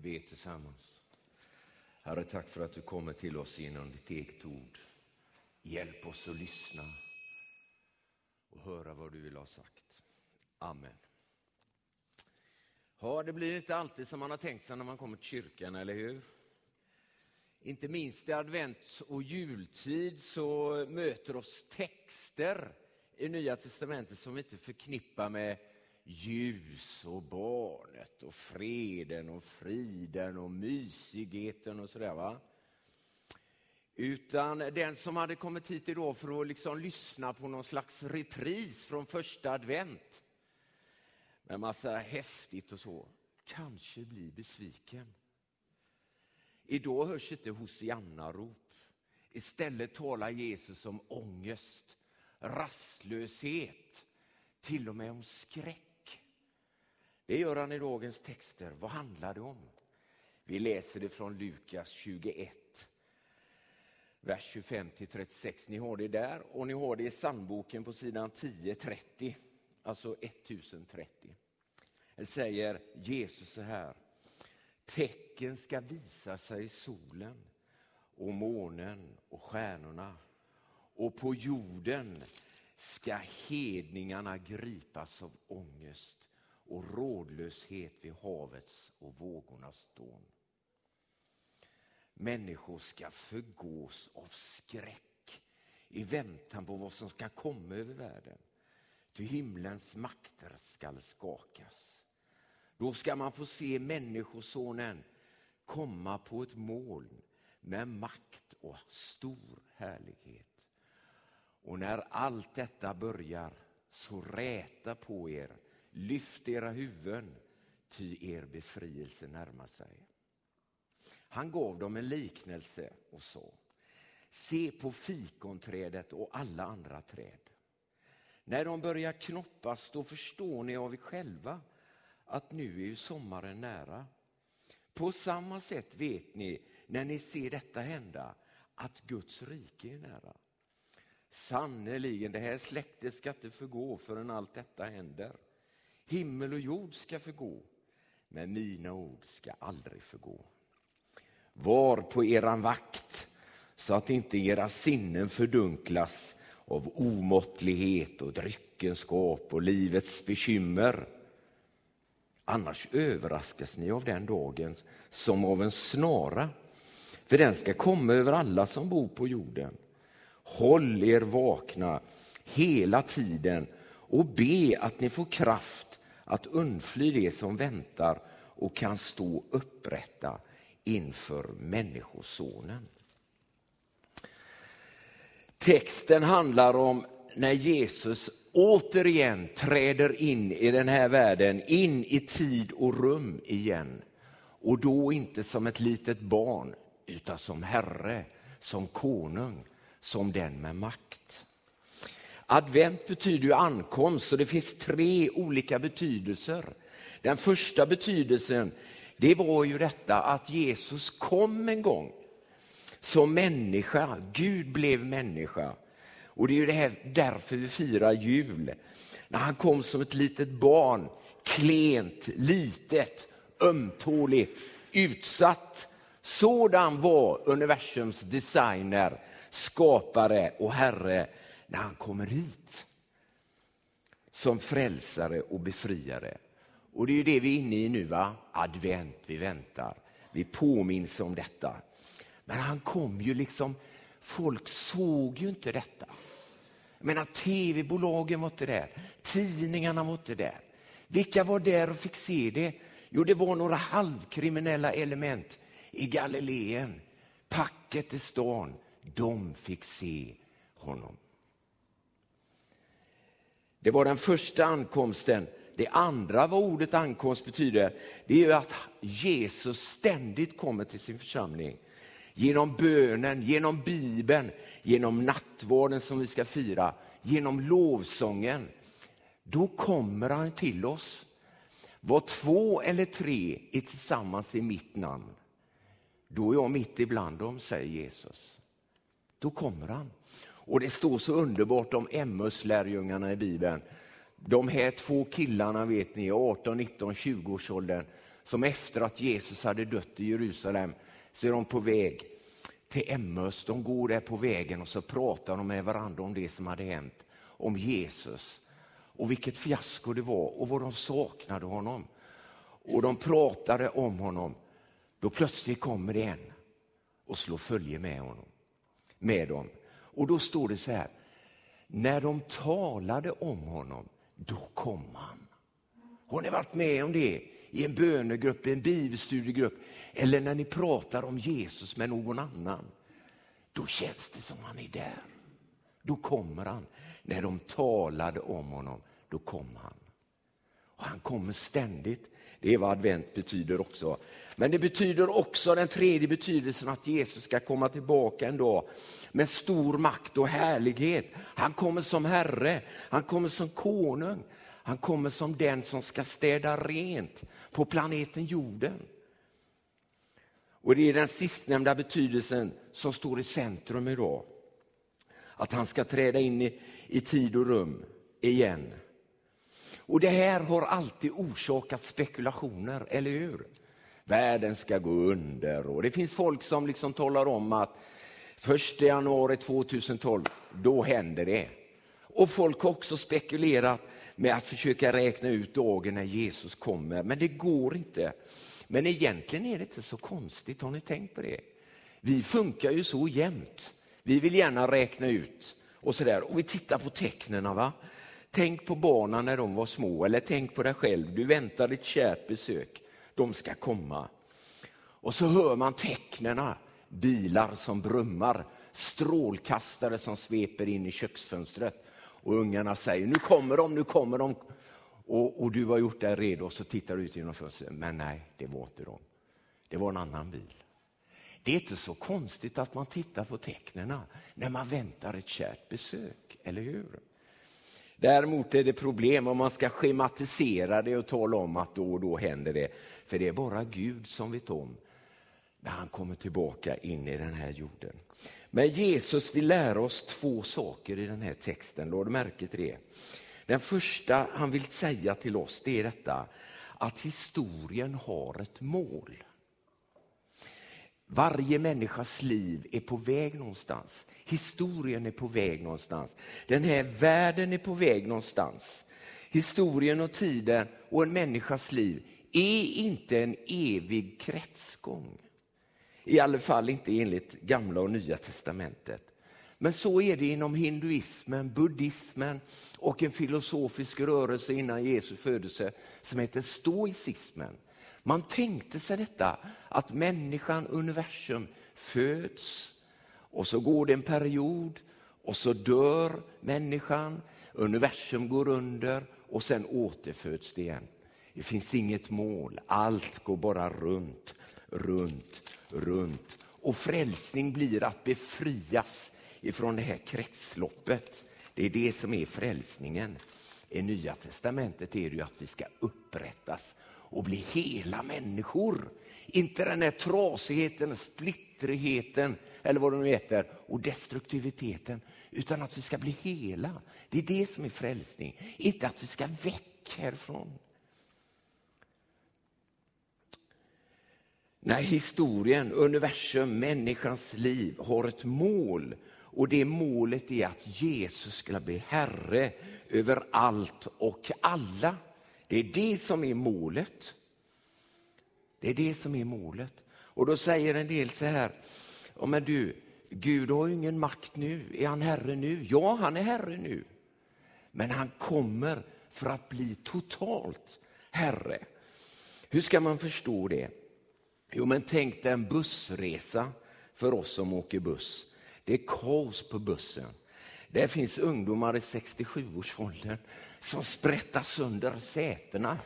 Vi ber tillsammans. Herre, tack för att du kommer till oss genom ditt eget ord. Hjälp oss att lyssna och höra vad du vill ha sagt. Amen. Ja, det blir inte alltid som man har tänkt sig när man kommer till kyrkan, eller hur? Inte minst i advent och jultid så möter oss texter i Nya testamentet som vi inte förknippar med ljus och barnet och freden och friden och mysigheten och sådär. Va? Utan den som hade kommit hit idag för att liksom lyssna på någon slags repris från första advent med massa häftigt och så, kanske blir besviken. Idag hörs inte Hosianna-rop. Istället talar Jesus om ångest, rastlöshet, till och med om skräck. Det gör han i dagens texter. Vad handlar det om? Vi läser det från Lukas 21, vers 25 36. Ni har det där och ni har det i sandboken på sidan 1030, alltså 1030. Det säger Jesus så här. Tecken ska visa sig i solen och månen och stjärnorna och på jorden ska hedningarna gripas av ångest och rådlöshet vid havets och vågornas dån. Människor ska förgås av skräck i väntan på vad som ska komma över världen. Ty himlens makter skall skakas. Då ska man få se Människosonen komma på ett moln med makt och stor härlighet. Och när allt detta börjar, så räta på er Lyft era huvuden, ty er befrielse närmar sig. Han gav dem en liknelse och sa, se på fikonträdet och alla andra träd. När de börjar knoppas, då förstår ni av er själva att nu är ju sommaren nära. På samma sätt vet ni, när ni ser detta hända, att Guds rike är nära. Sannerligen, det här släktet ska inte förgå förrän allt detta händer. Himmel och jord ska förgå, men mina ord ska aldrig förgå. Var på eran vakt så att inte era sinnen fördunklas av omåttlighet och dryckenskap och livets bekymmer. Annars överraskas ni av den dagen som av en snara, för den ska komma över alla som bor på jorden. Håll er vakna hela tiden och be att ni får kraft att undfly det som väntar och kan stå upprätta inför Människosonen. Texten handlar om när Jesus återigen träder in i den här världen, in i tid och rum igen. Och då inte som ett litet barn, utan som Herre, som konung, som den med makt. Advent betyder ju ankomst och det finns tre olika betydelser. Den första betydelsen det var ju detta att Jesus kom en gång som människa. Gud blev människa. Och det är ju det här, därför vi firar jul. När han kom som ett litet barn, klent, litet, ömtåligt, utsatt. Sådan var universums designer, skapare och herre när han kommer hit som frälsare och befriare. Och det är det vi är inne i nu, va? advent, vi väntar. Vi påminns om detta. Men han kom ju liksom, folk såg ju inte detta. Jag menar, tv-bolagen var inte där, tidningarna var inte där. Vilka var där och fick se det? Jo, det var några halvkriminella element i Galileen. Packet i stan, de fick se honom. Det var den första ankomsten. Det andra vad ordet ankomst betyder, det är ju att Jesus ständigt kommer till sin församling. Genom bönen, genom Bibeln, genom nattvarden som vi ska fira, genom lovsången. Då kommer han till oss. Var två eller tre är tillsammans i mitt namn, då är jag mitt ibland dem, säger Jesus. Då kommer han. Och det står så underbart om Emmaus-lärjungarna i Bibeln. De här två killarna vet ni, 18, 19, 20 års åldern, som efter att Jesus hade dött i Jerusalem så är de på väg till Emmaus. De går där på vägen och så pratar de med varandra om det som hade hänt, om Jesus och vilket fiasko det var och vad de saknade honom. Och de pratade om honom. Då plötsligt kommer det en och slår följe med honom. Med dem. Och då står det så här, när de talade om honom, då kom han. Har ni varit med om det i en bönegrupp, i en bibelstudiegrupp eller när ni pratar om Jesus med någon annan? Då känns det som han är där. Då kommer han. När de talade om honom, då kom han. Och han kommer ständigt. Det är vad advent betyder också. Men det betyder också den tredje betydelsen att Jesus ska komma tillbaka en dag med stor makt och härlighet. Han kommer som Herre, han kommer som konung, han kommer som den som ska städa rent på planeten jorden. Och Det är den sistnämnda betydelsen som står i centrum idag. Att han ska träda in i, i tid och rum igen. Och Det här har alltid orsakat spekulationer, eller hur? Världen ska gå under och det finns folk som liksom talar om att 1 januari 2012, då händer det. Och folk har också spekulerat med att försöka räkna ut dagen när Jesus kommer, men det går inte. Men egentligen är det inte så konstigt, har ni tänkt på det? Vi funkar ju så jämt. Vi vill gärna räkna ut och sådär. Och vi tittar på tecknen. Va? Tänk på barnen när de var små, eller tänk på dig själv. Du väntar ett kärt besök. De ska komma. Och så hör man tecknena. Bilar som brummar, strålkastare som sveper in i köksfönstret. Och ungarna säger, nu kommer de, nu kommer de. Och, och du har gjort dig redo och så tittar du ut genom fönstret. Men nej, det var inte de. Det var en annan bil. Det är inte så konstigt att man tittar på tecknena när man väntar ett kärt besök, eller hur? Däremot är det problem om man ska schematisera det och tala om att då och då händer det. För det är bara Gud som vet om när han kommer tillbaka in i den här jorden. Men Jesus vill lära oss två saker i den här texten, låt märke till det. Den första han vill säga till oss det är detta att historien har ett mål. Varje människas liv är på väg någonstans. Historien är på väg någonstans. Den här världen är på väg någonstans. Historien och tiden och en människas liv är inte en evig kretsgång. I alla fall inte enligt gamla och nya testamentet. Men så är det inom hinduismen, buddhismen och en filosofisk rörelse innan Jesu födelse som heter stoicismen. Man tänkte sig detta, att människan, universum, föds och så går det en period och så dör människan, universum går under och sen återföds det igen. Det finns inget mål, allt går bara runt, runt, runt. Och frälsning blir att befrias ifrån det här kretsloppet. Det är det som är frälsningen. I Nya testamentet är det ju att vi ska upprättas och bli hela människor. Inte den här trasigheten, splittrigheten eller vad det nu heter och destruktiviteten. Utan att vi ska bli hela. Det är det som är frälsning. Inte att vi ska väck härifrån. När historien, universum, människans liv har ett mål och det målet är att Jesus ska bli Herre över allt och alla. Det är det som är målet. Det är det som är målet. Och då säger en del så här, ja, men du, Gud har ju ingen makt nu. Är han herre nu? Ja, han är herre nu. Men han kommer för att bli totalt herre. Hur ska man förstå det? Jo, men tänk dig en bussresa för oss som åker buss. Det är kaos på bussen. Där finns ungdomar i 67-årsåldern som sprättar sönder sätena.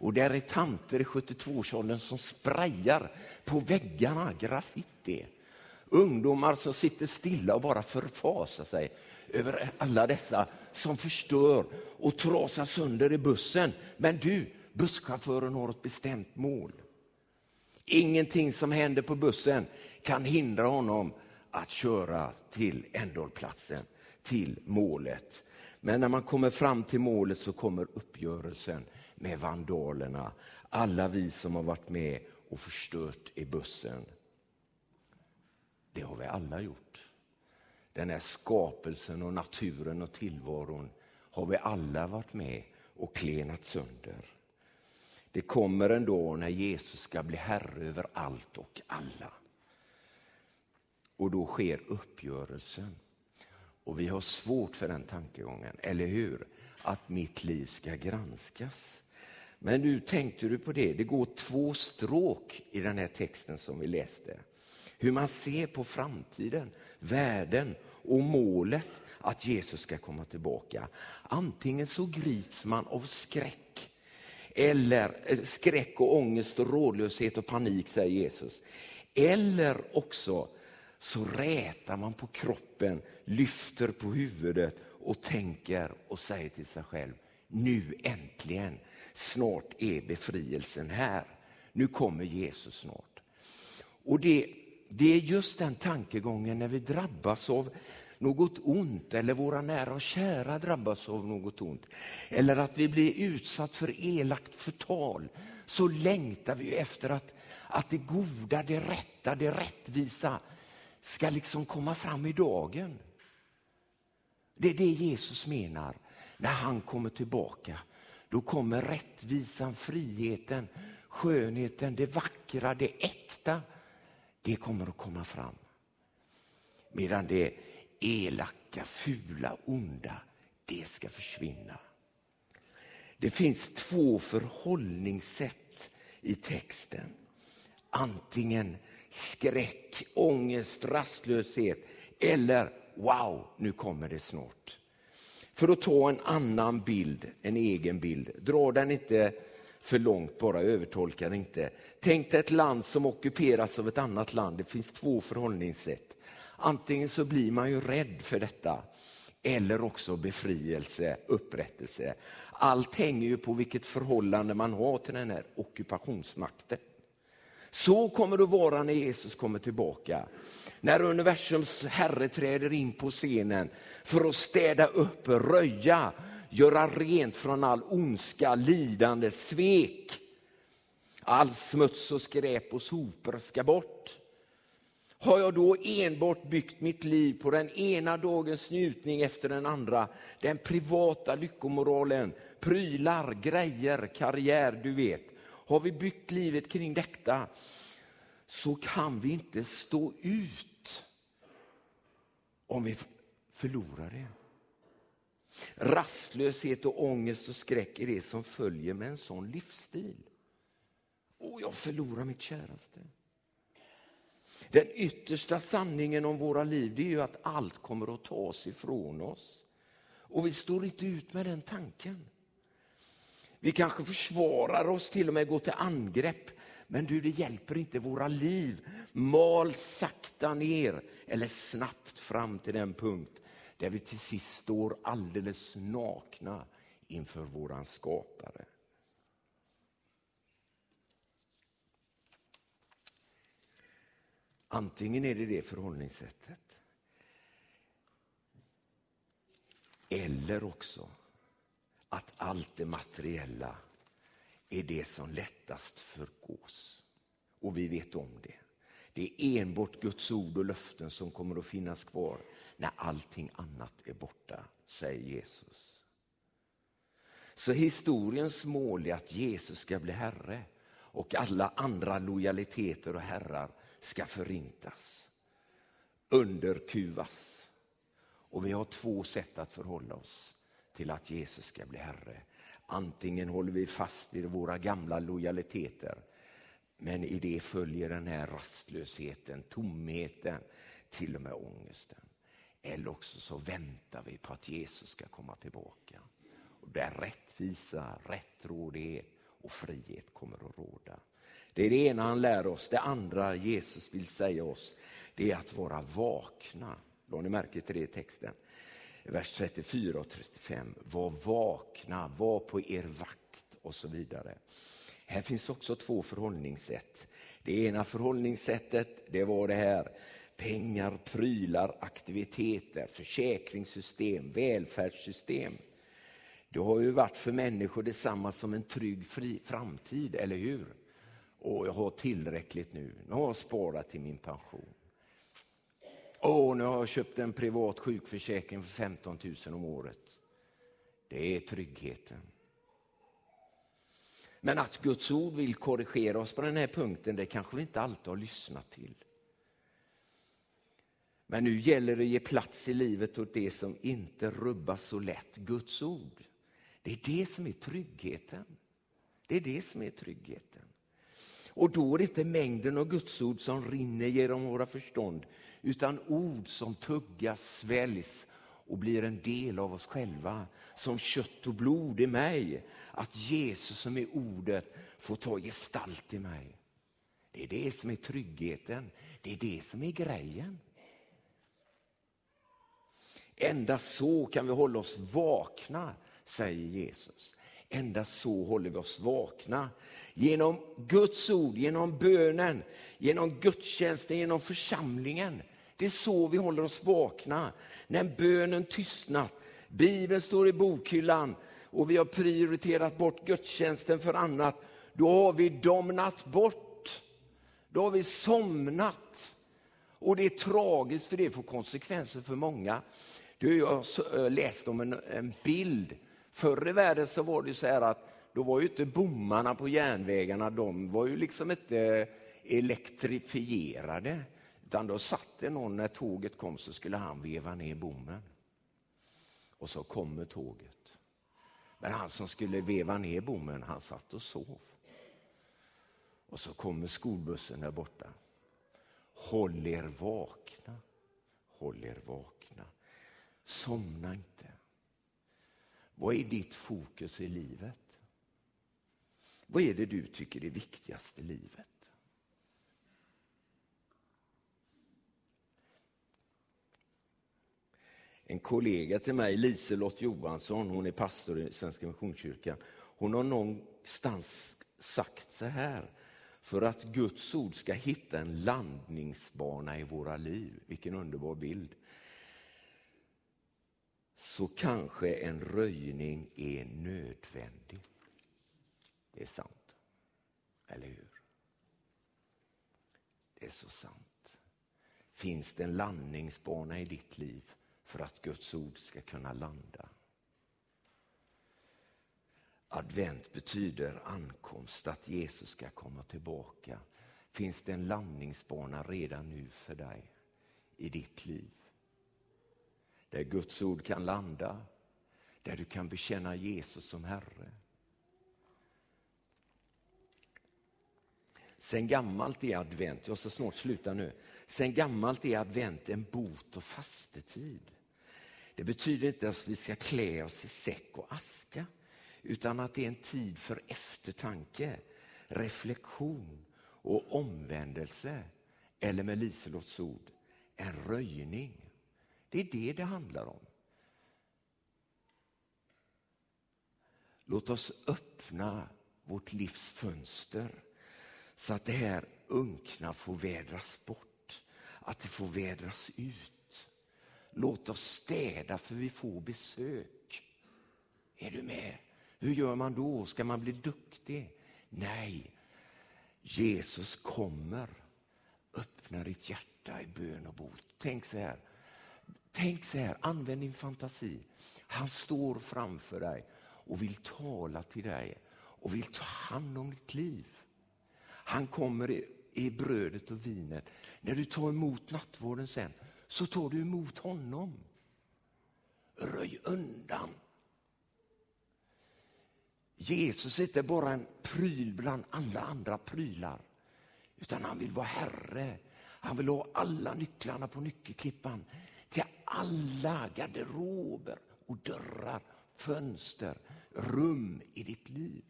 Och där är tanter i 72-årsåldern som sprayar på väggarna, graffiti. Ungdomar som sitter stilla och bara förfasar sig över alla dessa som förstör och trasar sönder i bussen. Men du, busschauffören har ett bestämt mål. Ingenting som händer på bussen kan hindra honom att köra till ändhållplatsen, till målet. Men när man kommer fram till målet så kommer uppgörelsen med vandalerna. Alla vi som har varit med och förstört i bussen. Det har vi alla gjort. Den här skapelsen och naturen och tillvaron har vi alla varit med och klenat sönder. Det kommer en dag när Jesus ska bli herre över allt och alla. Och då sker uppgörelsen. Och vi har svårt för den tankegången, eller hur? Att mitt liv ska granskas. Men nu tänkte du på det, det går två stråk i den här texten som vi läste. Hur man ser på framtiden, världen och målet att Jesus ska komma tillbaka. Antingen så grips man av skräck, eller eh, skräck och ångest och rådlöshet och panik säger Jesus. Eller också så rätar man på kroppen, lyfter på huvudet och tänker och säger till sig själv, nu äntligen, snart är befrielsen här. Nu kommer Jesus snart. Och det, det är just den tankegången när vi drabbas av något ont eller våra nära och kära drabbas av något ont. Eller att vi blir utsatt för elakt förtal. Så längtar vi efter att, att det goda, det rätta, det rättvisa ska liksom komma fram i dagen. Det är det Jesus menar när han kommer tillbaka. Då kommer rättvisan, friheten, skönheten, det vackra, det äkta. Det kommer att komma fram. Medan det elaka, fula, onda, det ska försvinna. Det finns två förhållningssätt i texten. Antingen skräck, ångest, rastlöshet eller wow, nu kommer det snart. För att ta en annan bild, en egen bild, dra den inte för långt, bara övertolka den inte. Tänk dig ett land som ockuperas av ett annat land. Det finns två förhållningssätt. Antingen så blir man ju rädd för detta eller också befrielse, upprättelse. Allt hänger ju på vilket förhållande man har till den här ockupationsmakten. Så kommer det att vara när Jesus kommer tillbaka. När universums herre träder in på scenen för att städa upp, röja, göra rent från all ondska, lidande, svek. All smuts och skräp och sopor ska bort. Har jag då enbart byggt mitt liv på den ena dagens njutning efter den andra, den privata lyckomoralen, prylar, grejer, karriär, du vet. Har vi byggt livet kring detta så kan vi inte stå ut om vi förlorar det. Rastlöshet och ångest och skräck är det som följer med en sån livsstil. Och jag förlorar mitt käraste. Den yttersta sanningen om våra liv det är ju att allt kommer att tas ifrån oss. Och vi står inte ut med den tanken. Vi kanske försvarar oss, till och med går till angrepp. Men du, det hjälper inte. Våra liv mal sakta ner eller snabbt fram till den punkt där vi till sist står alldeles nakna inför våran skapare. Antingen är det det förhållningssättet. Eller också att allt det materiella är det som lättast förgås. Och vi vet om det. Det är enbart Guds ord och löften som kommer att finnas kvar när allting annat är borta, säger Jesus. Så historiens mål är att Jesus ska bli Herre och alla andra lojaliteter och herrar ska förintas, underkuvas. Och vi har två sätt att förhålla oss till att Jesus ska bli Herre. Antingen håller vi fast vid våra gamla lojaliteter, men i det följer den här rastlösheten, tomheten, till och med ångesten. Eller också så väntar vi på att Jesus ska komma tillbaka. Och där rättvisa, rättrådighet och frihet kommer att råda. Det är det ena han lär oss. Det andra Jesus vill säga oss, det är att vara vakna. Lade ni märke till det i texten? Vers 34 och 35. Var vakna, var på er vakt och så vidare. Här finns också två förhållningssätt. Det ena förhållningssättet det var det här. Pengar, prylar, aktiviteter, försäkringssystem, välfärdssystem. Det har ju varit för människor detsamma som en trygg fri framtid, eller hur? Och jag har tillräckligt nu. Nu har jag sparat till min pension. Åh, nu har jag köpt en privat sjukförsäkring för 15 000 om året. Det är tryggheten. Men att Guds ord vill korrigera oss på den här punkten, det kanske vi inte alltid har lyssnat till. Men nu gäller det att ge plats i livet åt det som inte rubbas så lätt, Guds ord. Det är det som är tryggheten. Det är det som är tryggheten. Och då är det inte mängden av Guds ord som rinner genom våra förstånd, utan ord som tuggas, sväljs och blir en del av oss själva. Som kött och blod i mig. Att Jesus som är ordet får ta gestalt i mig. Det är det som är tryggheten. Det är det som är grejen. Endast så kan vi hålla oss vakna, säger Jesus. Endast så håller vi oss vakna. Genom Guds ord, genom bönen, genom gudstjänsten, genom församlingen. Det är så vi håller oss vakna. När bönen tystnat, Bibeln står i bokhyllan och vi har prioriterat bort gudstjänsten för annat, då har vi domnat bort. Då har vi somnat. Och det är tragiskt för det får konsekvenser för många. Du, jag har eh, läst om en, en bild. Förr i världen så var det så här att då var ju inte bommarna på järnvägarna, de var ju liksom inte eh, elektrifierade. Utan då satt det någon, när tåget kom så skulle han veva ner bommen. Och så kommer tåget. Men han som skulle veva ner bommen, han satt och sov. Och så kommer skolbussen där borta. Håll er vakna, håll er vakna. Somna inte. Vad är ditt fokus i livet? Vad är det du tycker är viktigast i livet? En kollega till mig, Liselott Johansson, hon är pastor i Svenska Missionskyrkan. Hon har någonstans sagt så här, för att Guds ord ska hitta en landningsbana i våra liv. Vilken underbar bild. Så kanske en röjning är nödvändig. Det är sant. Eller hur? Det är så sant. Finns det en landningsbana i ditt liv för att Guds ord ska kunna landa. Advent betyder ankomst, att Jesus ska komma tillbaka. Finns det en landningsbana redan nu för dig i ditt liv? Där Guds ord kan landa, där du kan bekänna Jesus som Herre. Sen gammalt är advent, jag ska snart sluta nu. Sen gammalt är advent en bot och fastetid. Det betyder inte att vi ska klä oss i säck och aska, utan att det är en tid för eftertanke, reflektion och omvändelse. Eller med Liselotts ord, en röjning. Det är det det handlar om. Låt oss öppna vårt livs fönster så att det här unkna får vädras bort, att det får vädras ut. Låt oss städa för vi får besök. Är du med? Hur gör man då? Ska man bli duktig? Nej, Jesus kommer. Öppna ditt hjärta i bön och bot. Tänk så här. Tänk så här, använd din fantasi. Han står framför dig och vill tala till dig och vill ta hand om ditt liv. Han kommer i, i brödet och vinet. När du tar emot nattvården sen så tar du emot honom. Röj undan. Jesus är inte bara en pryl bland alla andra prylar, utan han vill vara Herre. Han vill ha alla nycklarna på nyckelklippan till alla garderober och dörrar, fönster, rum i ditt liv.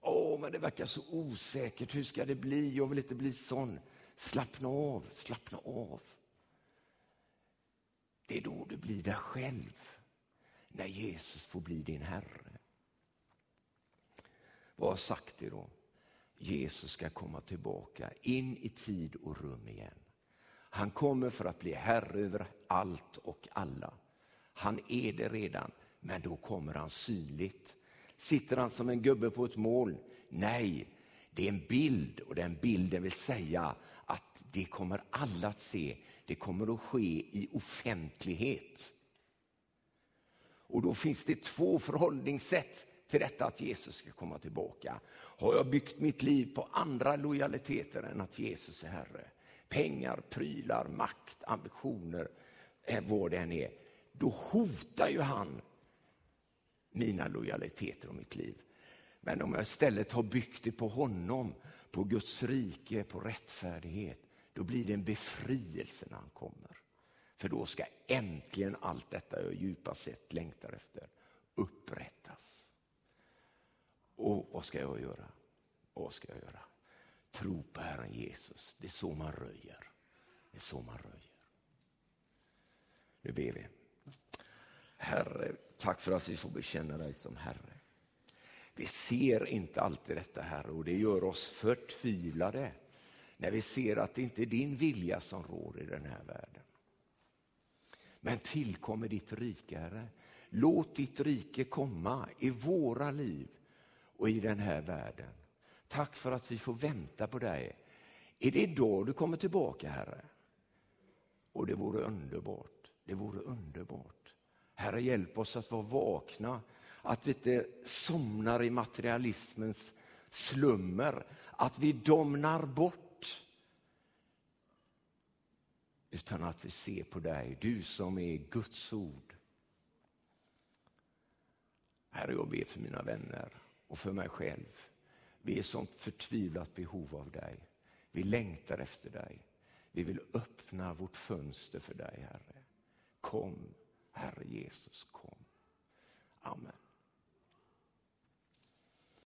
Åh, men det verkar så osäkert. Hur ska det bli? Jag vill inte bli sån. Slappna av, slappna av. Det är då du blir dig själv, när Jesus får bli din Herre. Vad har sagt det då? Jesus ska komma tillbaka in i tid och rum igen. Han kommer för att bli herre över allt och alla. Han är det redan, men då kommer han synligt. Sitter han som en gubbe på ett mål? Nej, det är en bild och den bilden vill säga att det kommer alla att se. Det kommer att ske i offentlighet. Och då finns det två förhållningssätt till detta att Jesus ska komma tillbaka. Har jag byggt mitt liv på andra lojaliteter än att Jesus är Herre? Pengar, prylar, makt, ambitioner, eh, vad det än är. Då hotar ju han mina lojaliteter och mitt liv. Men om jag istället har byggt det på honom, på Guds rike, på rättfärdighet, då blir det en befrielse när han kommer. För då ska äntligen allt detta jag djupast sett längtar efter upprättas. Och vad ska jag göra? Vad ska jag göra? Tro på Herren Jesus. Det är så man röjer. Det är så man röjer. Nu ber vi. Herre, tack för att vi får bekänna dig som Herre. Vi ser inte alltid detta Herre och det gör oss förtvivlade när vi ser att det inte är din vilja som rår i den här världen. Men tillkommer ditt rike Herre. Låt ditt rike komma i våra liv och i den här världen. Tack för att vi får vänta på dig. Är det idag du kommer tillbaka Herre? Och det vore underbart. Det vore underbart. Herre, hjälp oss att vara vakna, att vi inte somnar i materialismens slummer, att vi domnar bort. Utan att vi ser på dig, du som är Guds ord. Herre, jag ber för mina vänner och för mig själv. Vi är i sånt förtvivlat behov av dig. Vi längtar efter dig. Vi vill öppna vårt fönster för dig, Herre. Kom, Herre Jesus, kom. Amen.